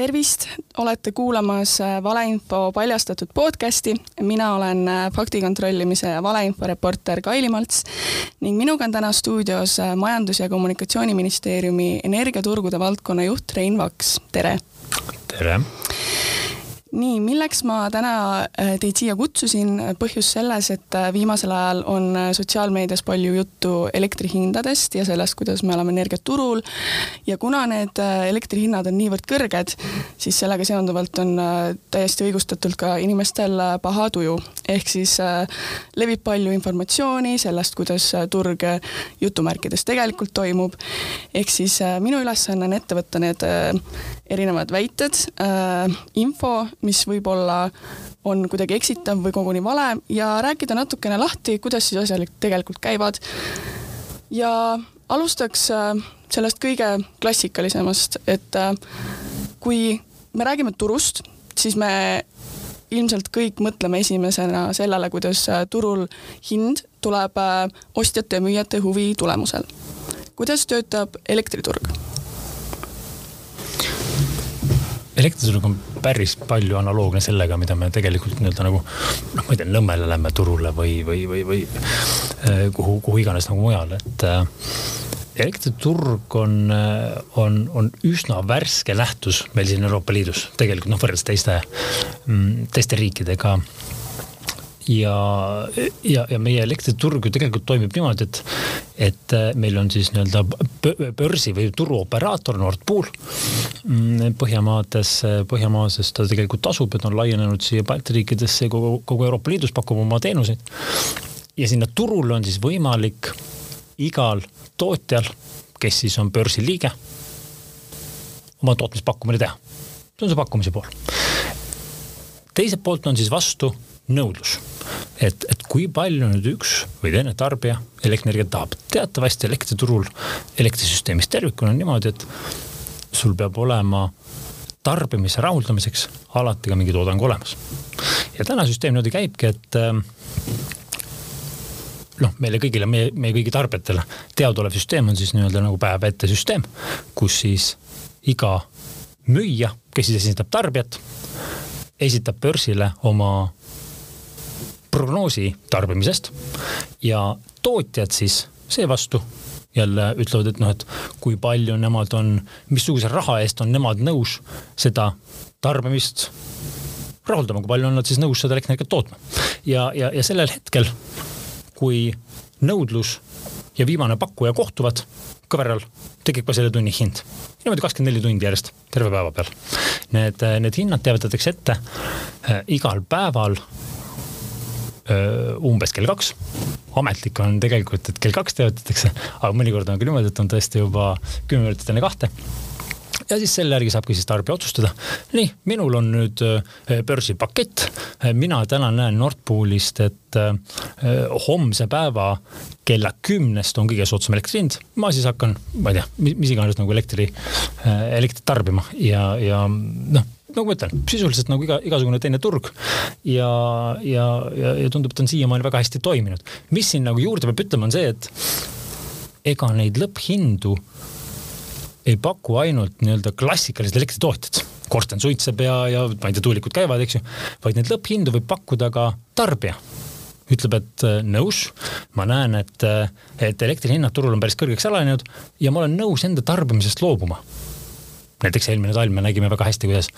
tervist, olete kuulamas valeinfo paljastatud podcasti. mina olen faktikontrollimise ja valeinfo reporter Kaili Malts ning minuga on täna stuudios Majandus- ja Kommunikatsiooniministeeriumi energiaturgude valdkonna juht Rein Vaks, tere! tere! Nii, milleks ma täna äh, teid siia kutsusin, põhjus selles, et äh, viimasel ajal on äh, sotsiaalmeedias palju juttu elektrihindadest ja sellest, kuidas me oleme energiaturul ja kuna need elektrihinnad on niivõrd kõrged, siis sellega seonduvalt on täiesti õigustatult ka inimestel paha tuju. ehk siis levib palju informatsiooni sellest, kuidas turg jutumärkides tegelikult toimub, ehk siis minu ülesanne on ette võtta need erinevad väited, info, mis võib-olla on kuidagi eksitav või koguni vale ja rääkida natukene lahti, kuidas siis asjad tegelikult käivad. ja alustaks äh, sellest kõige klassikalisemast, et äh, kui me räägime turust, siis me ilmselt kõik mõtleme esimesena sellele, kuidas äh, turul hind tuleb ostjate ja müüjate huvi tulemusel. kuidas töötab elektriturg? elektriturg on päris palju analoogne sellega, mida me tegelikult nii-öelda nagu noh, ma ei tea, Nõmmele lähme turule või, või, või, või äh, kuhu, kuhu iganes nagu mujal, et äh, elektriturg on, äh, on, on üsna värske nähtus meil siin Euroopa Liidus tegelikult noh, võrreldes teiste, mm, teiste riikidega. Ja, ja, ja meie elektriturg ju tegelikult toimib niimoodi, et, et äh, meil on siis nii-öelda börsi või turuoperaator Nord Pool. Mm, Põhjamaades, Põhjamaades ta tegelikult asub ja ta on laienenud siia Balti riikidesse ja kogu, kogu Euroopa Liidus pakub oma teenuseid. ja sinna turule on siis võimalik igal tootjal, kes siis on börsi liige, oma tootmispakkumine teha. see on see pakkumise pool. teiselt poolt on siis vastu nõudlus. Et, et kui palju nüüd üks või teine tarbija elektrienergiat tahab. teatavasti elektriturul, elektrisüsteemis tervikuna on niimoodi, et sul peab olema tarbimise rahuldamiseks alati ka mingi toodang olemas. ja täna süsteem niimoodi käibki, et ähm, noh, meile kõigile, meie, meie kõigi tarbijatele teadaolev süsteem on siis nii-öelda nagu päev ette süsteem, kus siis iga müüja, kes siis esindab tarbijat, esitab börsile oma prognoosi tarbimisest ja tootjad siis seevastu jälle ütlevad, et noh, et kui palju nemad on, missuguse raha eest on nemad nõus seda tarbimist rahuldama, kui palju on nad siis nõus seda elektrienergiat tootma. ja, ja, ja sellel hetkel, kui nõudlus ja viimane pakkuja kohtuvad kõveral, tekib ka selle tunni hind. niimoodi kakskümmend neli tundi järjest, terve päeva peal. Need, need hinnad teavitatakse ette äh, igal päeval umbes kell kaks. ametlik on tegelikult, et kell kaks teatatakse, aga mõnikord on ka niimoodi, et on tõesti juba kümme minutit enne kahte ja siis selle järgi saabki siis tarbija otsustada. nii, minul on nüüd börsipakett, mina täna näen Nord Poolist, et homse päeva kella kümnest on kõige soodsam elektri hind. ma siis hakkan, ma ei tea, mis iganes nagu elektri, elektrit tarbima ja, ja noh nagu ma ütlen, sisuliselt nagu iga, igasugune teine turg. ja, ja, ja, ja tundub, et on siiamaani väga hästi toiminud. mis siin nagu juurde peab ütlema, on see, et ega neid lõpphindu ei paku ainult nii-öelda klassikalised elektritootjad. korsten suitseb ja, ja ma ei tea, tuulikud käivad, eks ju, vaid neid lõpphindu võib pakkuda ka tarbija ütleb, et äh, nõus, ma näen, et, äh, et elektri hinnad turul on päris kõrgeks alanenud ja ma olen nõus enda tarbimisest loobuma näiteks eelmine talv me nägime väga hästi, kuidas,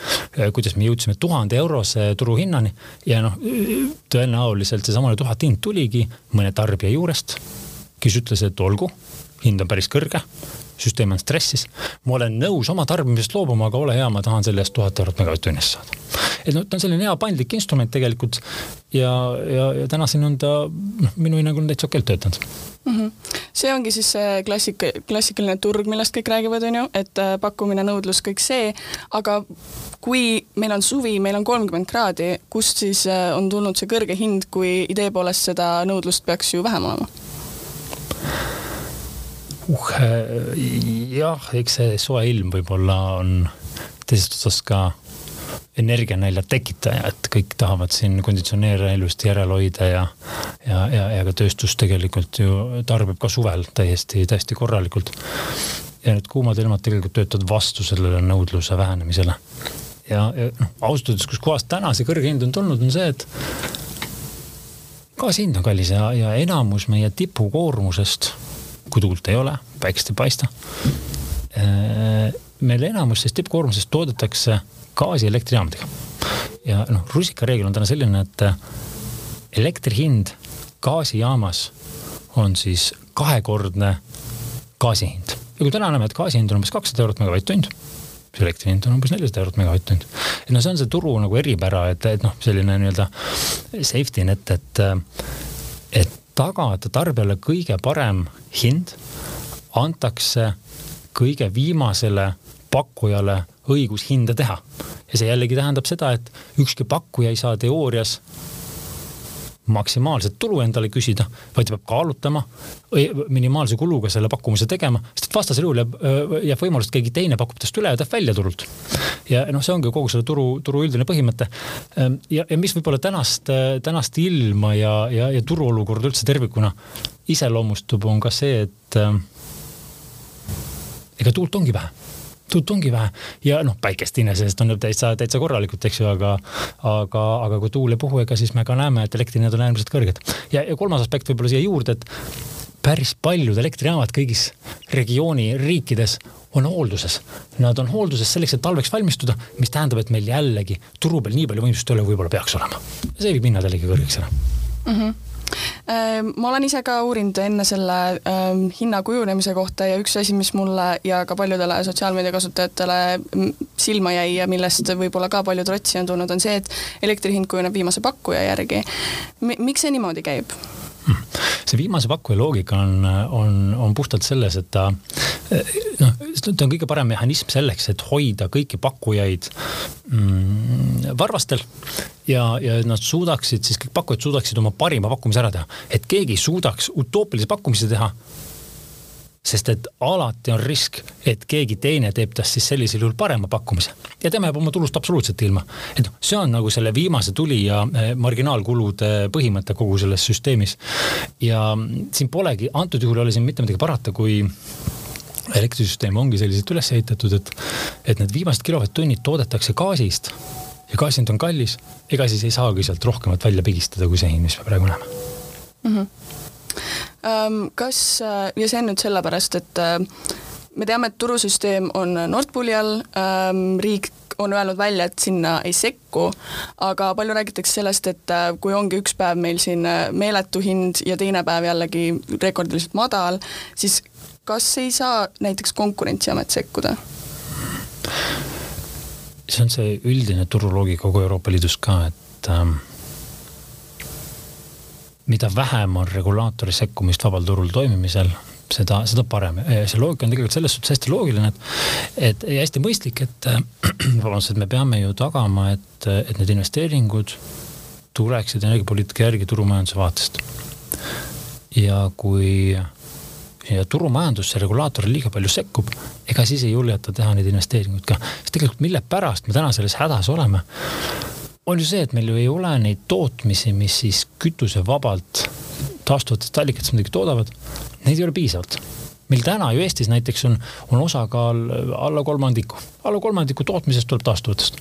kuidas me jõudsime tuhande eurose turuhinnani ja noh, tõenäoliselt seesamane tuhat hind tuligi mõne tarbija juurest, kes ütles, et olgu, hind on päris kõrge süsteem on stressis. ma olen nõus oma tarbimisest loobuma, aga ole hea, ma tahan selle eest tuhat eurot megavatt-tunnist saada. et noh, ta on selline hea paindlik instrument tegelikult ja, ja, ja tänaseni on ta noh, minu hinnangul täitsa okeilt töötanud mm. -hmm. see ongi siis see klassik, klassikaline turg, millest kõik räägivad, on ju, et äh, pakkumine, nõudlus, kõik see, aga kui meil on suvi, meil on kolmkümmend kraadi, kust siis äh, on tulnud see kõrge hind, kui idee poolest seda nõudlust peaks ju vähem olema? Uh, jah, eks see soe ilm võib-olla on teisest otsast ka energianälja tekitaja, et kõik tahavad siin konditsioneere ilusti järel hoida ja, ja, ja, ja ka tööstus tegelikult ju tarbib ka suvel täiesti, täiesti korralikult. ja need kuumad ilmad tegelikult töötavad vastu sellele nõudluse vähenemisele. ja, ja noh, ausalt öeldes, kuskohast täna see kõrge hind on tulnud, on see, et gaasi hind on kallis ja, ja enamus meie tipukoormusest, kui tuult ei ole, päikest ei paista. Äh, meil enamus sellest tippkoormusest toodetakse gaasi elektrijaamadega. ja noh, rusikareegel on täna selline, et elektri hind gaasijaamas on siis kahekordne gaasi hind. ja kui täna näeme, et gaasi hind on umbes kakssada eurot megavatt-tund, siis elektri hind on umbes nelisada eurot megavatt-tund. et noh, see on see turu nagu eripära, et, et noh, selline nii-öelda safety net, et, et tagada tarbijale kõige parem hind, antakse kõige viimasele pakkujale õigus hinda teha. ja see jällegi tähendab seda, et ükski pakkuja ei saa teoorias maksimaalset tulu endale küsida, vaid ta peab kaalutama, minimaalse kuluga selle pakkumise tegema, sest et vastasel juhul jääb, jääb võimalus, et keegi teine pakub tast üle ja ta jääb välja turult. ja noh, see ongi kogu selle turu, turu üldine põhimõte. ja, ja mis võib-olla tänast, tänast ilma ja, ja, ja turuolukorda üldse tervikuna iseloomustab, on ka see, et ega tuult ongi vähe tuult ongi vähe ja noh, päikest iseenesest on täitsa, täitsa korralikult, eks ju, aga, aga, aga kui tuul ei puhu, ega siis me ka näeme, et elektrihinnad on äärmiselt kõrged. ja, ja kolmas aspekt võib-olla siia juurde, et päris paljud elektrijaamad kõigis regiooni riikides on hoolduses. Nad on hoolduses selleks, et talveks valmistuda, mis tähendab, et meil jällegi turu peal nii palju võimsust ei ole, võib-olla peaks olema. see viib hinnad jällegi kõrgeks ära mm. -hmm ma olen ise ka uurinud enne selle ähm, hinna kujunemise kohta ja üks asi, mis mulle ja ka paljudele sotsiaalmeedia kasutajatele silma jäi ja millest võib-olla ka palju trotsi on tulnud, on see, et elektri hind kujuneb viimase pakkuja järgi. miks see niimoodi käib? See viimase pakkuja loogika on, on, on puhtalt selles, et ta noh, ta on kõige parem mehhanism selleks, et hoida kõiki pakkujaid mm, varvastel. Ja, ja nad suudaksid siis, kõik pakkujad suudaksid oma parima pakkumise ära teha, et keegi ei suudaks utoopilisi pakkumisi teha sest et alati on risk, et keegi teine teeb tast siis sellisel juhul parema pakkumise ja tema jääb oma tulust absoluutselt ilma. et noh, see on nagu selle viimase tulija eh, marginaalkulude põhimõte kogu selles süsteemis. ja siin polegi, antud juhul ei ole siin mitte midagi parata, kui elektrisüsteem ongi selliselt üles ehitatud, et, et need viimased kilovatt-tunnid toodetakse gaasist ja gaasi hind on kallis, ega siis ei saagi sealt rohkemat välja pigistada, kui see hind, mis me praegu näeme mm. -hmm kas, äh, ja see on nüüd sellepärast, et äh, me teame, et turusüsteem on Nord Pooli all, ähm, riik on öelnud välja, et sinna ei sekku, aga palju räägitakse sellest, et äh, kui ongi üks päev meil siin meeletu hind ja teine päev jällegi rekordiliselt madal, siis kas ei saa näiteks Konkurentsiamet sekkuda? see on see üldine turuloogika kogu Euroopa Liidus ka, et ähm, mida vähem on regulaatori sekkumist vabal turul toimimisel, seda, seda parem. see loogika on tegelikult selles suhtes hästi loogiline, et, et ja hästi mõistlik, et vabandust, et me peame ju tagama, et, et need investeeringud tuleksid energiapoliitika järgi turumajanduse vaatest. ja kui ja turumajandusse regulaator liiga palju sekkub, ega siis ei julgeta teha neid investeeringuid ka. sest tegelikult mille pärast me täna selles hädas oleme, on ju see, et meil ju ei ole neid tootmisi, mis siis kütusevabalt taastuvatest allikatest midagi toodavad. Neid ei ole piisavalt. meil täna ju Eestis näiteks on, on osakaal alla kolmandiku, alla kolmandiku tootmisest tuleb taastuvatest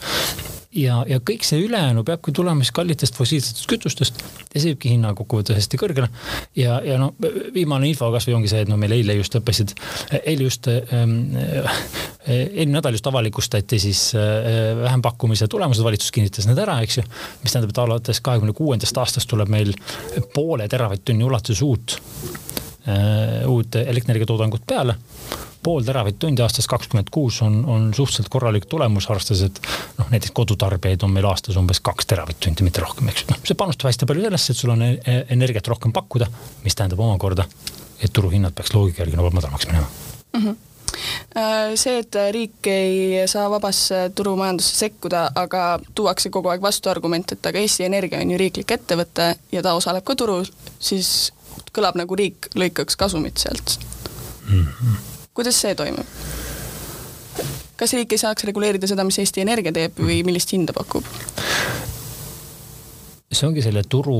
ja, ja kõik see ülejäänu peabki tulema siis kallitest fossiilsetest kütustest ja see viibki hinna kokkuvõttes hästi kõrgele. ja, ja no viimane info kasvõi ongi see, et no meil eile just õppisid, eile just ähm,, eelmine nädal just avalikustati siis äh, vähempakkumise tulemused, valitsus kinnitas need ära, eks ju. mis tähendab, et alates kahekümne kuuendast aastast tuleb meil poole teravatt-tunni ulatuses uut uut elektrienergiatoodangut peale. Pool teravatt-tundi aastas kakskümmend kuus on, on suhteliselt korralik tulemus, arvestades, et noh, näiteks kodutarbijaid on meil aastas umbes kaks teravatt-tundi, mitte rohkem, eks. Noh, see panustab hästi palju sellesse, et sul on e-, energiat rohkem pakkuda, mis tähendab omakorda, et turuhinnad peaks loogika järgi nagu madalamaks minema. Mm. -hmm see, et riik ei saa vabasse turumajandusse sekkuda, aga tuuakse kogu aeg vastuargument, et aga Eesti Energia on ju riiklik ettevõte ja ta osaleb ka turul, siis kõlab nagu riik lõikaks kasumit sealt mm. -hmm kuidas see toimub? kas riik ei saaks reguleerida seda, mis Eesti Energia teeb või millist hinda pakub? see ongi selle turu,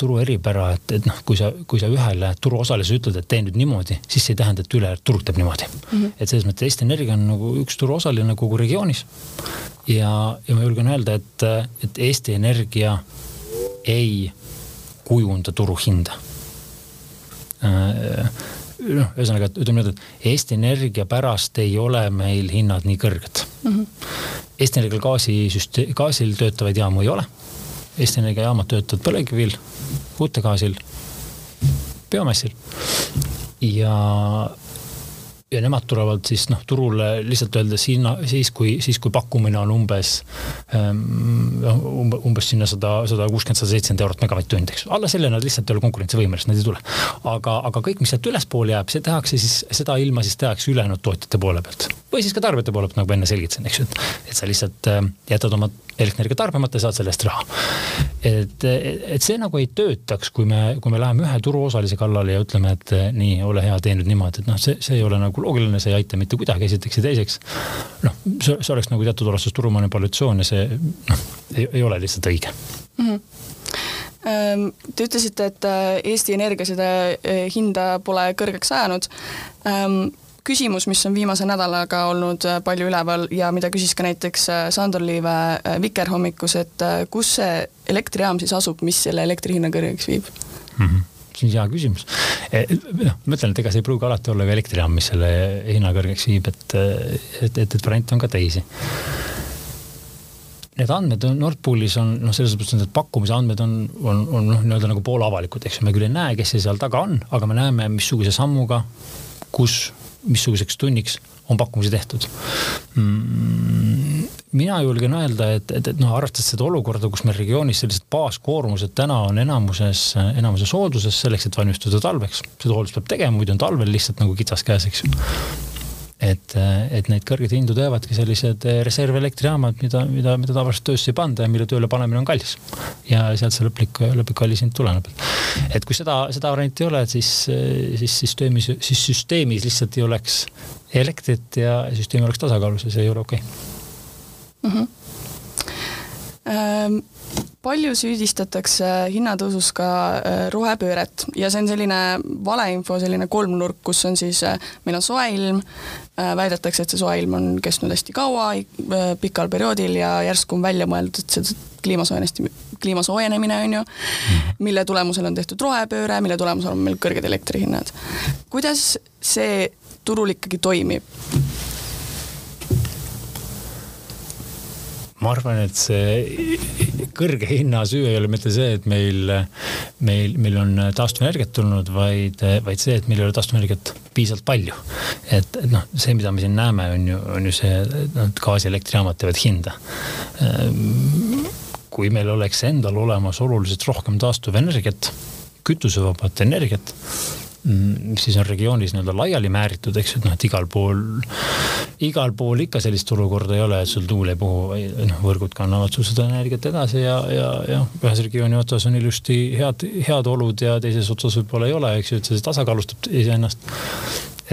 turu eripära, et, et noh, kui sa, kui sa ühele turuosalisele ütled, et tee nüüd niimoodi, siis see ei tähenda, et ülejäänud turg teeb niimoodi mm. -hmm. et selles mõttes Eesti Energia on nagu üks turuosaline kogu regioonis. ja, ja ma julgen öelda, et, et Eesti Energia ei kujunda turuhinda äh, noh, ühesõnaga, et ütleme nii, et Eesti Energia pärast ei ole meil hinnad nii kõrged mm. -hmm. Eesti Energial gaasisüste-, gaasil töötavaid jaamu ei ole. Eesti Energia jaamad töötavad põlevkivil, kuutegaasil, biomassil ja ja nemad tulevad siis noh, turule lihtsalt öeldes hinna, siis kui, siis kui pakkumine on umbes ähm,, umbes sinna sada, sada kuuskümmend, sada seitsekümmend eurot megavatt-tund, eks. alla selle nad lihtsalt ei ole konkurentsivõimelised, nad ei tule. aga, aga kõik, mis sealt ülespoole jääb, see tehakse siis, seda ilma siis tehakse ülejäänud tootjate poole pealt. Või siis ka tarbijate poole pealt, nagu ma enne selgitasin, eks ju, et, et sa lihtsalt äh, jätad oma elektrienergia tarbimata ja saad selle eest raha. et, et see nagu ei töötaks, kui me, kui me läheme ühe turuosalise kallale ja ütleme, et nii, ole hea, tee nüüd niimoodi, et noh, see, see ei ole nagu loogiline, see ei aita mitte kuidagi, esiteks ja teiseks. noh, see, see oleks nagu teatud ulatuses turumanipulatsioon ja see noh, ei ole lihtsalt õige mm. -hmm Te ütlesite, et äh, Eesti Energia seda äh, hinda pole kõrgeks ajanud küsimus, mis on viimase nädalaga olnud äh, palju üleval ja mida küsis ka näiteks äh, Sandor Liive äh, Vikerhommikus, et kus see elektrijaam siis asub, mis selle elektri hinna kõrgeks viib mm? -hmm see on hea küsimus. E, noh, ma ütlen, et ega see ei pruugi alati olla ka elektrijaam, mis selle hinna kõrgeks viib, et, et, et, et variante on ka teisi need andmed Nord Poolis on noh, selles mõttes need pakkumise andmed on, on, on noh, nii-öelda nagu poolavalikud, eks ju, me küll ei näe, kes see seal taga on, aga me näeme, missuguse sammuga, kus missuguseks tunniks on pakkumisi tehtud mm,. mina julgen öelda, et, et, et noh, arvestades seda olukorda, kus meil regioonis sellised baaskoormused täna on enamuses, enamuses hoolduses selleks, et valmistuda talveks. seda hooldust peab tegema, muidu on talvel lihtsalt nagu kitsas käes, eks ju et, et neid kõrgeid hindu teevadki sellised reservelektrijaamad, mida, mida, mida tavaliselt töösse ei panda ja mille tööle panemine on kallis. ja sealt see lõplik, lõplik kallis hind tuleneb. et kui seda, seda varianti ei ole, siis, siis süsteemis, siis süsteemis lihtsalt ei oleks elektrit ja süsteem oleks tasakaalus ja see ei ole okei okay. mm. -hmm. Ähm palju süüdistatakse hinnatõusus ka äh, rohepööret ja see on selline valeinfo, selline kolmnurk, kus on siis, äh, meil on soe ilm, äh, väidetakse, et see soe ilm on kestnud hästi kaua, pikal perioodil ja järsku on välja mõeldud, et see kliima soojenesti, kliima soojenemine on ju, mille tulemusel on tehtud rohepööre, mille tulemusel on meil kõrged elektrihinnad. kuidas see turul ikkagi toimib? Ma arvan, et see kõrge hinna süü ei ole mitte see, et meil, meil, meil on taastuvenergiat tulnud, vaid, vaid see, et meil ei ole taastuvenergiat piisavalt palju. et, et noh, see, mida me siin näeme, on ju, on ju see, noh, gaasielektrijaamad teevad hinda. kui meil oleks endal olemas oluliselt rohkem taastuvenergiat, kütusevabat energiat mis siis on regioonis nii-öelda laiali määritud, eks ju, et noh, et igal pool, igal pool ikka sellist olukorda ei ole, et sul tuul ei puhu, noh, võrgud kannavad sul seda energiat edasi ja, ja, ja ühes regiooni otsas on ilusti head, head olud ja teises otsas võib-olla ei ole, eks ju, et see tasakaalustab iseennast.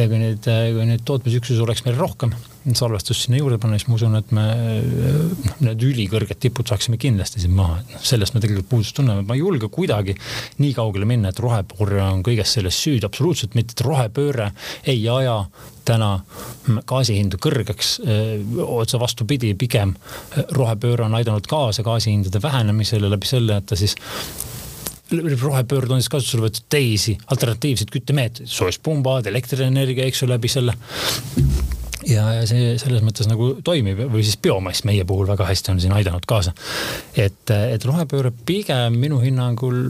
Ja kui neid, kui neid tootmisüksusi oleks meil rohkem salvestust sinna juurde panna, siis ma usun, et me noh, need ülikõrged tipud saaksime kindlasti siin maha, et noh, sellest me tegelikult puudust tunneme, ma ei julge kuidagi nii kaugele minna, et rohepööre on kõiges selles süüdi, absoluutselt mitte, et rohepööre ei aja täna gaasihindu kõrgeks. otse vastupidi, pigem rohepööre on aidanud kaasa gaasihindade vähenemisele läbi selle, et ta siis rohepöörde on siis kasutusele võetud teisi alternatiivseid küttemeetmeid, soojuspumbad, elektrienergia, eks ju, läbi selle ja, ja see selles mõttes nagu toimib või siis biomass meie puhul väga hästi on siin aidanud kaasa. et, et rohepööre pigem minu hinnangul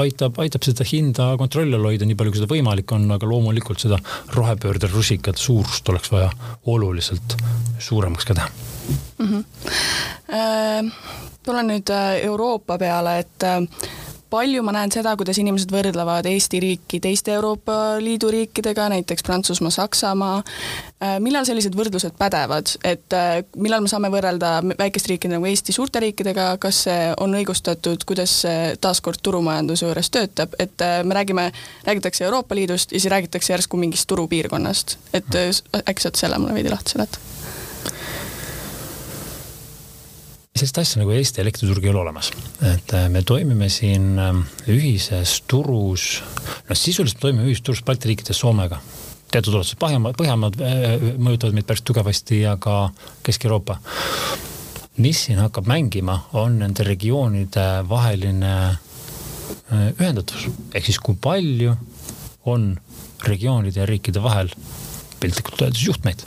aitab, aitab seda hinda kontrolli all hoida, nii palju kui seda võimalik on, aga loomulikult seda rohepöörde rusikat suurust oleks vaja oluliselt suuremaks ka teha mm. -hmm. tulen nüüd äh, Euroopa peale, et äh, palju ma näen seda, kuidas inimesed võrdlevad Eesti riiki teiste Euroopa Liidu riikidega, näiteks Prantsusmaa, Saksamaa. Äh, millal sellised võrdlused pädevad, et äh, millal me saame võrrelda väikest riiki nagu Eesti suurte riikidega, kas see on õigustatud, kuidas see taaskord turumajanduse juures töötab, et äh, me räägime, räägitakse Euroopa Liidust ja siis räägitakse järsku mingist turupiirkonnast, et äkki saad selle mulle veidi lahti seletada? Sellist asja nagu Eesti elektriturg ei ole olemas, et äh, me toimime siin ähm, ühises turus, noh sisuliselt me toimime ühises turus Balti riikides Soomega. teatud ulatuses Põhjamaad, Põhjamaad äh, mõjutavad meid päris tugevasti ja ka Kesk-Euroopa. mis siin hakkab mängima, on nende regioonide vaheline äh, ühendatus, ehk siis kui palju on regioonide ja riikide vahel piltlikult öeldes juhtmeid.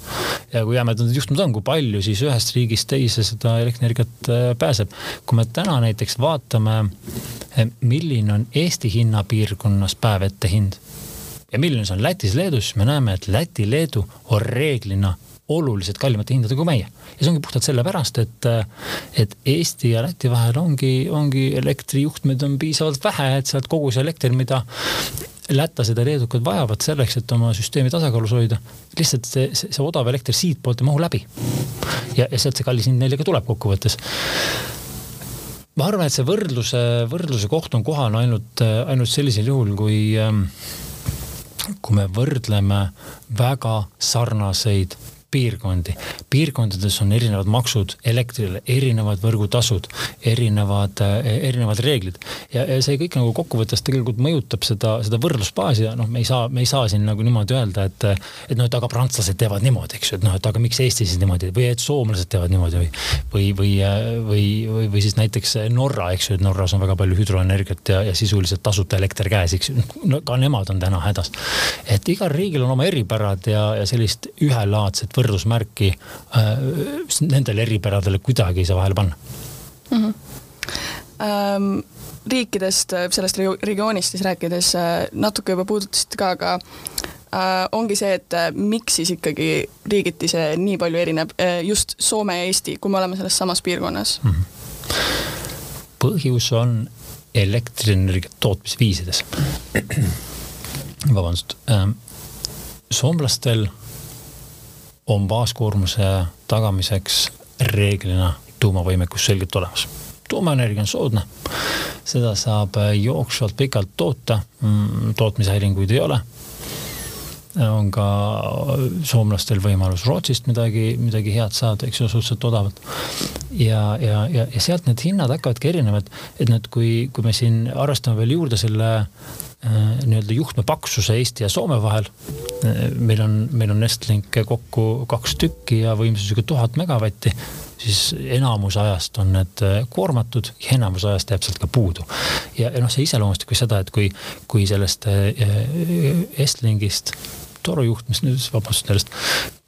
ja kui jämedad need juhtmed on, kui palju siis ühest riigist teise seda elektrienergiat äh, pääseb. kui me täna näiteks vaatame, äh, milline on Eesti hinnapiirkonnas päev ette hind ja milline see on Lätis-Leedus, siis me näeme, et Läti-Leedu on reeglina oluliselt kallimate hindadega kui meie. ja see ongi puhtalt sellepärast, et, äh, et Eesti ja Läti vahel ongi, ongi elektrijuhtmeid on piisavalt vähe, et sealt kogu see elekter, mida lätlased ja leedukad vajavad selleks, et oma süsteemi tasakaalus hoida. lihtsalt see, see, see odav elekter siitpoolt ei mahu läbi. ja, ja sealt see kallis hind neile ka tuleb kokkuvõttes ma arvan, et see võrdluse, võrdluse koht on kohane ainult, ainult sellisel juhul, kui, ähm, kui me võrdleme väga sarnaseid piirkondi. piirkondades on erinevad maksud elektrile, erinevad võrgutasud, erinevad, erinevad reeglid ja, ja see kõik nagu kokkuvõttes tegelikult mõjutab seda, seda võrdlusbaasi ja noh, me ei saa, me ei saa siin nagu niimoodi öelda, et, et noh, et aga prantslased teevad niimoodi, eks ju, et noh, et aga miks Eesti siis niimoodi või et soomlased teevad niimoodi või, või, või, või, või, või siis näiteks Norra, eks ju, et Norras on väga palju hüdroenergiat ja, ja sisuliselt tasuta elekter käes, eks ju, no ka nemad on täna hädas. et igal riigil on oma eripärad ja, ja sellist ühelaadset võrdusmärki äh, nendele eripäradele kuidagi ei saa vahele panna mm. -hmm. Um riikidest, sellest regioonist siis rääkides äh, natuke juba puudutasite ka, aga äh, ongi see, et äh, miks siis ikkagi riigiti see nii palju erineb äh,, just Soome ja Eesti, kui me oleme selles samas piirkonnas mm? -hmm. põhjus on elektrienergia tootmisviisides. vabandust ähm,, soomlastel on baaskoormuse tagamiseks reeglina tuumavõimekus selgelt olemas. tuumaenergia on soodne, seda saab jooksvalt pikalt toota, mm, tootmishäiringuid ei ole on ka soomlastel võimalus Rootsist midagi, midagi head saada, eks ju, suhteliselt odavalt. ja, ja, ja, ja sealt need hinnad hakkavadki erinevad, et nüüd, kui, kui me siin arvestame veel juurde selle Äh, nii-öelda juhtme paksuse Eesti ja Soome vahel. Äh, meil on, meil on Estlinke kokku kaks tükki ja võimsusega tuhat megavatti, siis enamus ajast on need äh, koormatud ja enamus ajast jääb sealt ka puudu. ja, ja noh, see iseloomustab ka seda, et kui, kui sellest Estlingist torujuhtmest, nüüd vabandust sellest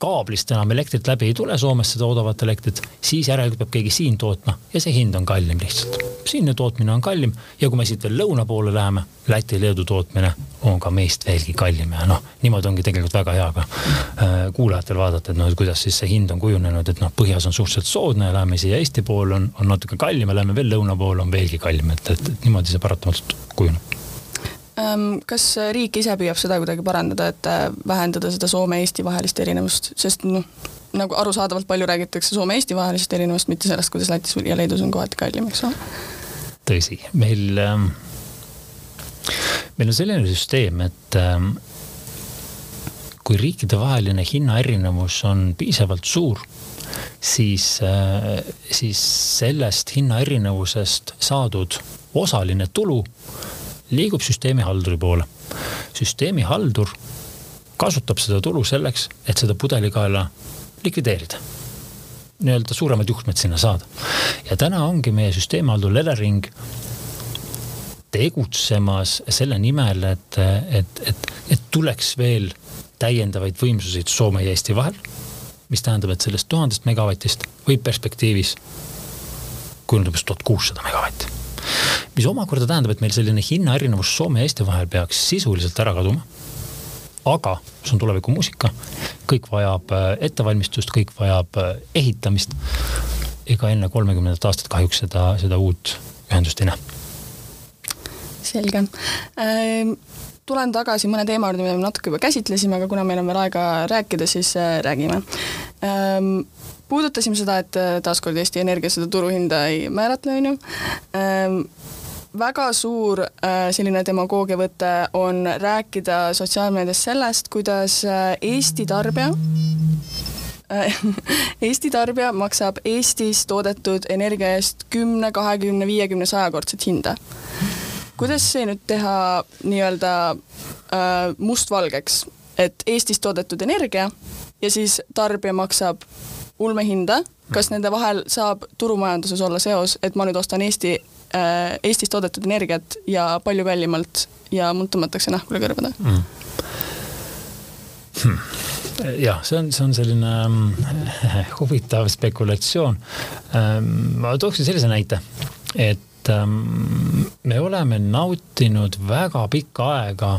kaablist enam elektrit läbi ei tule Soomest seda odavat elektrit, siis järelikult peab keegi siin tootma ja see hind on kallim lihtsalt. siinne tootmine on kallim ja kui me siit veel lõuna poole läheme, Läti-Leedu tootmine on ka meist veelgi kallim ja noh, niimoodi ongi tegelikult väga hea ka äh, kuulajatel vaadata, et noh, et kuidas siis see hind on kujunenud, et noh, põhjas on suhteliselt soodne ja läheme siia Eesti poole on, on natuke kallim ja läheme veel lõuna poole on veelgi kallim, et, et, et niimoodi see paratamatult kujuneb kas riik ise püüab seda kuidagi parandada, et äh, vähendada seda Soome-Eesti vahelist erinevust, sest noh, nagu arusaadavalt palju räägitakse Soome-Eesti vahelisest erinevust, mitte sellest, kuidas Lätis ja Leedus on kohati kallim, eks ole. tõsi, meil ähm,, meil on selline süsteem, et ähm, kui riikidevaheline hinnaerinevus on piisavalt suur, siis äh,, siis sellest hinnaerinevusest saadud osaline tulu liigub süsteemihalduri poole. süsteemihaldur kasutab seda tulu selleks, et seda pudelikaela likvideerida. nii-öelda suuremad juhtmed sinna saada. ja täna ongi meie süsteemihaldur Elering tegutsemas selle nimel, et, et, et, et tuleks veel täiendavaid võimsuseid Soome ja Eesti vahel. mis tähendab, et sellest tuhandest megavatist võib perspektiivis kujuneda umbes tuhat kuussada megavatti mis omakorda tähendab, et meil selline hinnaerinevus Soome ja Eesti vahel peaks sisuliselt ära kaduma. aga see on tulevikumuusika, kõik vajab äh, ettevalmistust, kõik vajab äh, ehitamist. ega enne kolmekümnendat aastat kahjuks seda, seda uut ühendust ei näe. selge ähm tulen tagasi mõne teema juurde, mida me natuke juba käsitlesime, aga kuna meil on veel aega rääkida, siis äh, räägime ähm, puudutasime seda, et taaskord Eesti Energia seda turuhinda ei määratle, on ju ähm, väga suur äh, selline demagoogiavõte on rääkida sotsiaalmeedias sellest, kuidas äh, Eesti tarbija Eesti tarbija maksab Eestis toodetud energia eest kümne, kahekümne, viiekümne, sajakordset hinda. kuidas see nüüd teha nii-öelda äh, mustvalgeks, et Eestis toodetud energia ja siis tarbija maksab ulmehinda, kas nende vahel saab turumajanduses olla seos, et ma nüüd ostan Eesti äh,, Eestis toodetud energiat ja palju kallimalt ja mul tõmmatakse nahk üle kõrvade mm.? Hmm jah, see on, see on selline ähm, huvitav spekulatsioon ähm,. ma tooksin sellise näite, et ähm, me oleme nautinud väga pikka aega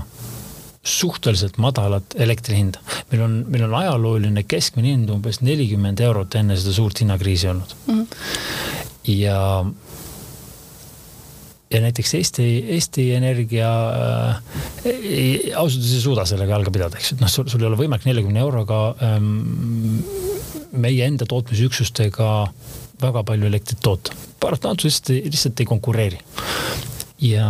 suhteliselt madalat elektri hinda. meil on, meil on ajalooline keskmine hind umbes nelikümmend eurot enne seda suurt hinnakriisi olnud mm. -hmm. ja ja näiteks Eesti, Eesti Energia äh, ausalt öeldes ei suuda sellega jalga pidada, eks, et noh, sul, sul ei ole võimalik neljakümne euroga ähm, meie enda tootmisüksustega väga palju elektrit toota. paratamatult lihtsalt, lihtsalt ei konkureeri ja,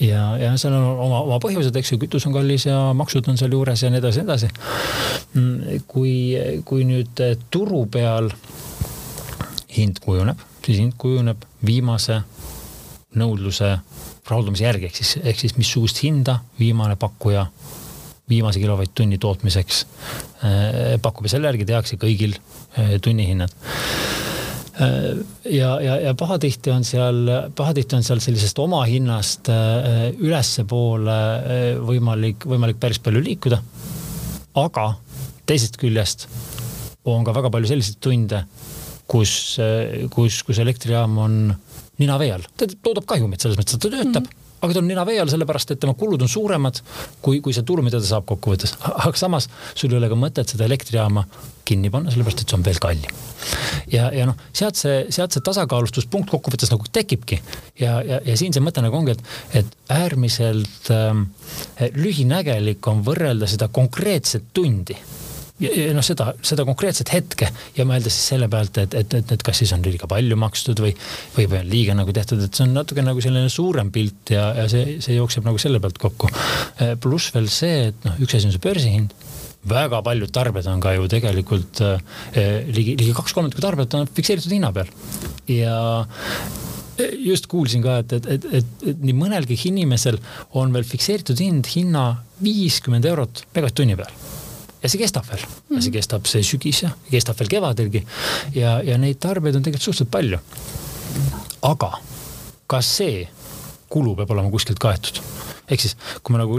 ja, ja seal on oma, oma põhjused, eks ju, kütus on kallis ja maksud on seal juures ja nii edasi, nii edasi. Mm, kui, kui nüüd turu peal hind kujuneb, siis hind kujuneb viimase nõudluse rahuldamise järgi, ehk siis, ehk siis missugust hinda viimane pakkuja viimase kilovatt-tunni tootmiseks äh, pakub ja selle järgi tehakse kõigil äh, tunnihinnad äh, ja, ja, ja pahatihti on seal, pahatihti on seal sellisest omahinnast ülespoole võimalik, võimalik päris palju liikuda. aga teisest küljest on ka väga palju selliseid tunde, kus, kus, kus elektrijaam on nina vee all, ta toodab kahjumit selles mõttes, et ta töötab mm. -hmm aga ta on nina vee all sellepärast, et tema kulud on suuremad kui, kui see tulu, mida ta saab kokkuvõttes. aga samas sul ei ole ka mõtet seda elektrijaama kinni panna, sellepärast et see on veel kallim. ja, ja noh, sealt see, sealt see tasakaalustuspunkt kokkuvõttes nagu tekibki ja, ja, ja siin see mõte nagu ongi, et, et äärmiselt ähm, lühinägelik on võrrelda seda konkreetset tundi ja, noh, seda, seda konkreetset hetke ja mõelda siis selle pealt, et, et, et, et kas siis on liiga palju makstud või, või on liiga nagu tehtud, et see on natuke nagu selline suurem pilt ja, ja see, see jookseb nagu selle pealt kokku. Eh, pluss veel see, et noh, üks asi on see börsihind. Väga paljud tarbijad on ka ju tegelikult eh, ligi, ligi kaks kolmandikku tarbijat on fikseeritud hinna peal. Ja eh, just kuulsin ka, et, et, et, et, et nii mõnelgi inimesel on veel fikseeritud hind hinna viiskümmend eurot megavatt-tunni peal ja see kestab veel mm, -hmm. see kestab see sügis ja kestab veel kevadelgi ja, ja neid tarbijaid on tegelikult suhteliselt palju. aga kas see kulu peab olema kuskilt kaetud? Ehk siis, kui me nagu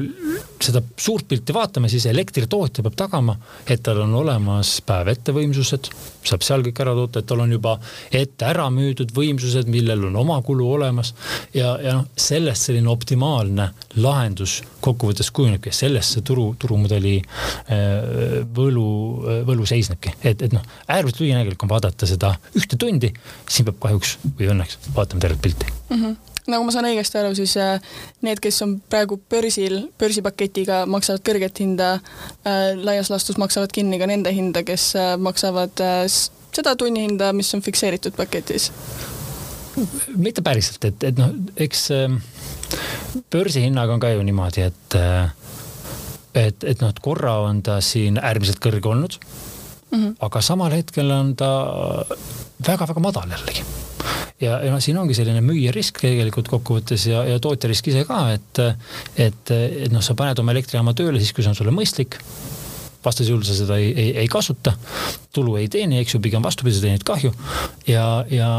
seda suurt pilti vaatame, siis elektritootja peab tagama, et tal on olemas päev ette võimsused, saab seal kõik ära toota, et tal on juba ette ära müüdud võimsused, millel on oma kulu olemas. ja, ja noh, sellest selline optimaalne lahendus kokkuvõttes kujunebki, sellest see turu, turumudeli äh, võlu, võlu seisnebki, et, et noh, äärmiselt lühinägelik on vaadata seda ühte tundi, siin peab kahjuks või õnneks vaatama tervet pilti mm. -hmm nagu ma saan õigesti aru, siis äh, need, kes on praegu börsil, börsipaketiga, maksavad kõrget hinda, äh, laias laastus maksavad kinni ka nende hinda, kes äh, maksavad seda tunnihinda, mis on fikseeritud paketis? mitte päriselt, et, et noh, eks börsihinnaga on ka ju niimoodi, et et, et noh, et korra on ta siin äärmiselt kõrge olnud mm. -hmm. aga samal hetkel on ta väga-väga madal jällegi ja, ja noh, siin ongi selline müüjarisk tegelikult kokkuvõttes ja, ja tootjarisk ise ka, et, et, et noh, sa paned oma elektrijaama tööle siis, kui see on sulle mõistlik. Vastasel juhul sa seda ei, ei, ei kasuta, tulu ei teeni, eks ju, pigem vastupidi, sa teenid kahju. Ja, ja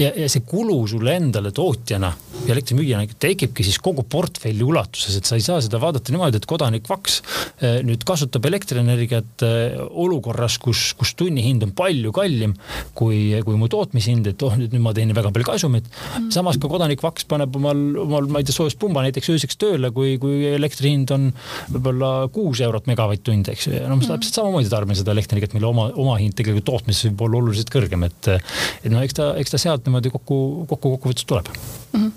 ja, ja see kulu sulle endale tootjana ja elektrimüüjana tekibki siis kogu portfelli ulatuses, et sa ei saa seda vaadata niimoodi, et kodanik Vaks eh, nüüd kasutab elektrienergiat eh, olukorras, kus, kus tunnihind on palju kallim kui, kui mu tootmishind, et oh, nüüd ma teenin väga palju kasumit. Mm.. samas ka kodanik Vaks paneb omal, omal, ma ei tea, soojuspumba näiteks ööseks tööle, kui, kui elektri hind on võib-olla kuus eurot megavatt-tund, eks ju, ja noh, täpselt samamoodi tarbime seda elektrienergiat, mille oma, oma hind tegelikult tootmises võib olla oluliselt kõrgem, et et noh, eks ta, eks ta sealt niimoodi kokku, kokku kokkuvõttes tuleb mm. -hmm.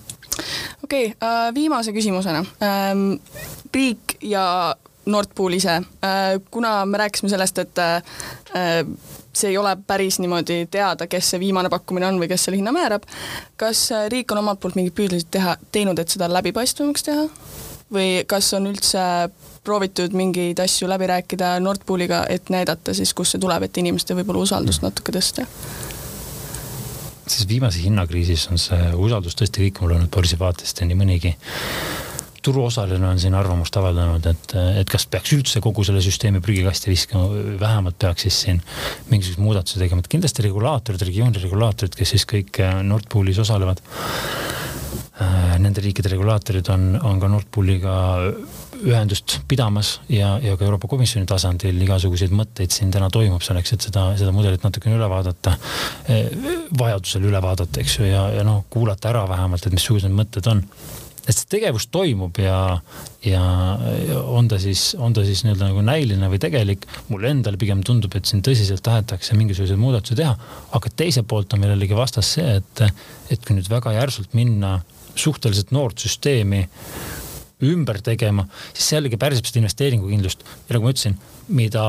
okei okay, äh,, viimase küsimusena ähm,. riik ja Nord Pool ise äh,, kuna me rääkisime sellest, et äh, see ei ole päris niimoodi teada, kes see viimane pakkumine on või kes selle hinna määrab, kas riik on omalt poolt mingeid püüdlusi teha, teinud, et seda läbipaistvamaks teha? või kas on üldse proovitud mingeid asju läbi rääkida Nord Pooliga, et näidata siis, kust see tuleb, et inimeste võib-olla usaldust natuke tõsta? Siis viimase hinnakriisis on see usaldus tõesti kõikuma löönud börsivaatest ja nii mõnigi turuosaline on siin arvamust avaldanud, et, et kas peaks üldse kogu selle süsteemi prügikasti viskama, vähemalt peaks siis siin mingisuguseid muudatusi tegema, et kindlasti regulaatorid, regiooni regulaatorid, kes siis kõik Nord Poolis osalevad Äh, nende riikide regulaatorid on, on ka Nord Pooliga ühendust pidamas ja, ja ka Euroopa Komisjoni tasandil igasuguseid mõtteid siin täna toimub selleks, et seda, seda mudelit natukene üle vaadata. Äh, vajadusel üle vaadata, eks ju, ja, ja noh, kuulata ära vähemalt, et missugused need mõtted on et see tegevus toimub ja, ja on ta siis, on ta siis nii-öelda nagu näiline või tegelik. mulle endale pigem tundub, et siin tõsiselt tahetakse mingisuguseid muudatusi teha, aga teiselt poolt on meil jällegi vastas see, et, et kui nüüd väga järsult minna suhteliselt noort süsteemi ümber tegema, siis see jällegi pärsib seda investeeringukindlust. ja nagu ma ütlesin, mida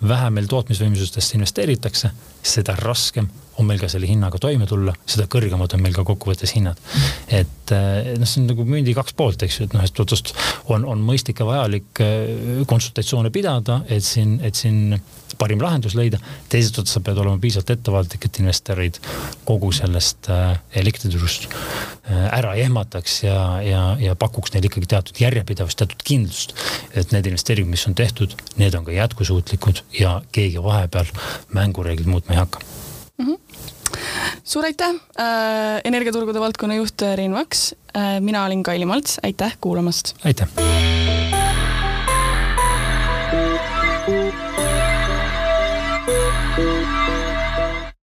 vähem meil tootmisvõimsustesse investeeritakse, seda raskem on meil ka selle hinnaga toime tulla, seda kõrgemad on meil ka kokkuvõttes hinnad. et eh, noh, see on nagu mündi kaks poolt, eks ju, et noh, ühest otsast on, on mõistlik ja vajalik eh, konsultatsioone pidada, et siin, et siin parim lahendus leida. teisest otsast sa pead olema piisavalt ettevaatlik, et investorid kogu sellest eh, elektriturust ära ei ehmataks ja, ja, ja pakuks neile ikkagi teatud järjepidevust, teatud kindlust. et need investeeringud, mis on tehtud, need on ka jätkusuutlikud ja keegi vahepeal mängureeglid muutma ei hakka mm. -hmm suur aitäh äh,, energiaturgude valdkonna juht Rein Vaks äh,. mina olin Kaili Malts, aitäh kuulamast. aitäh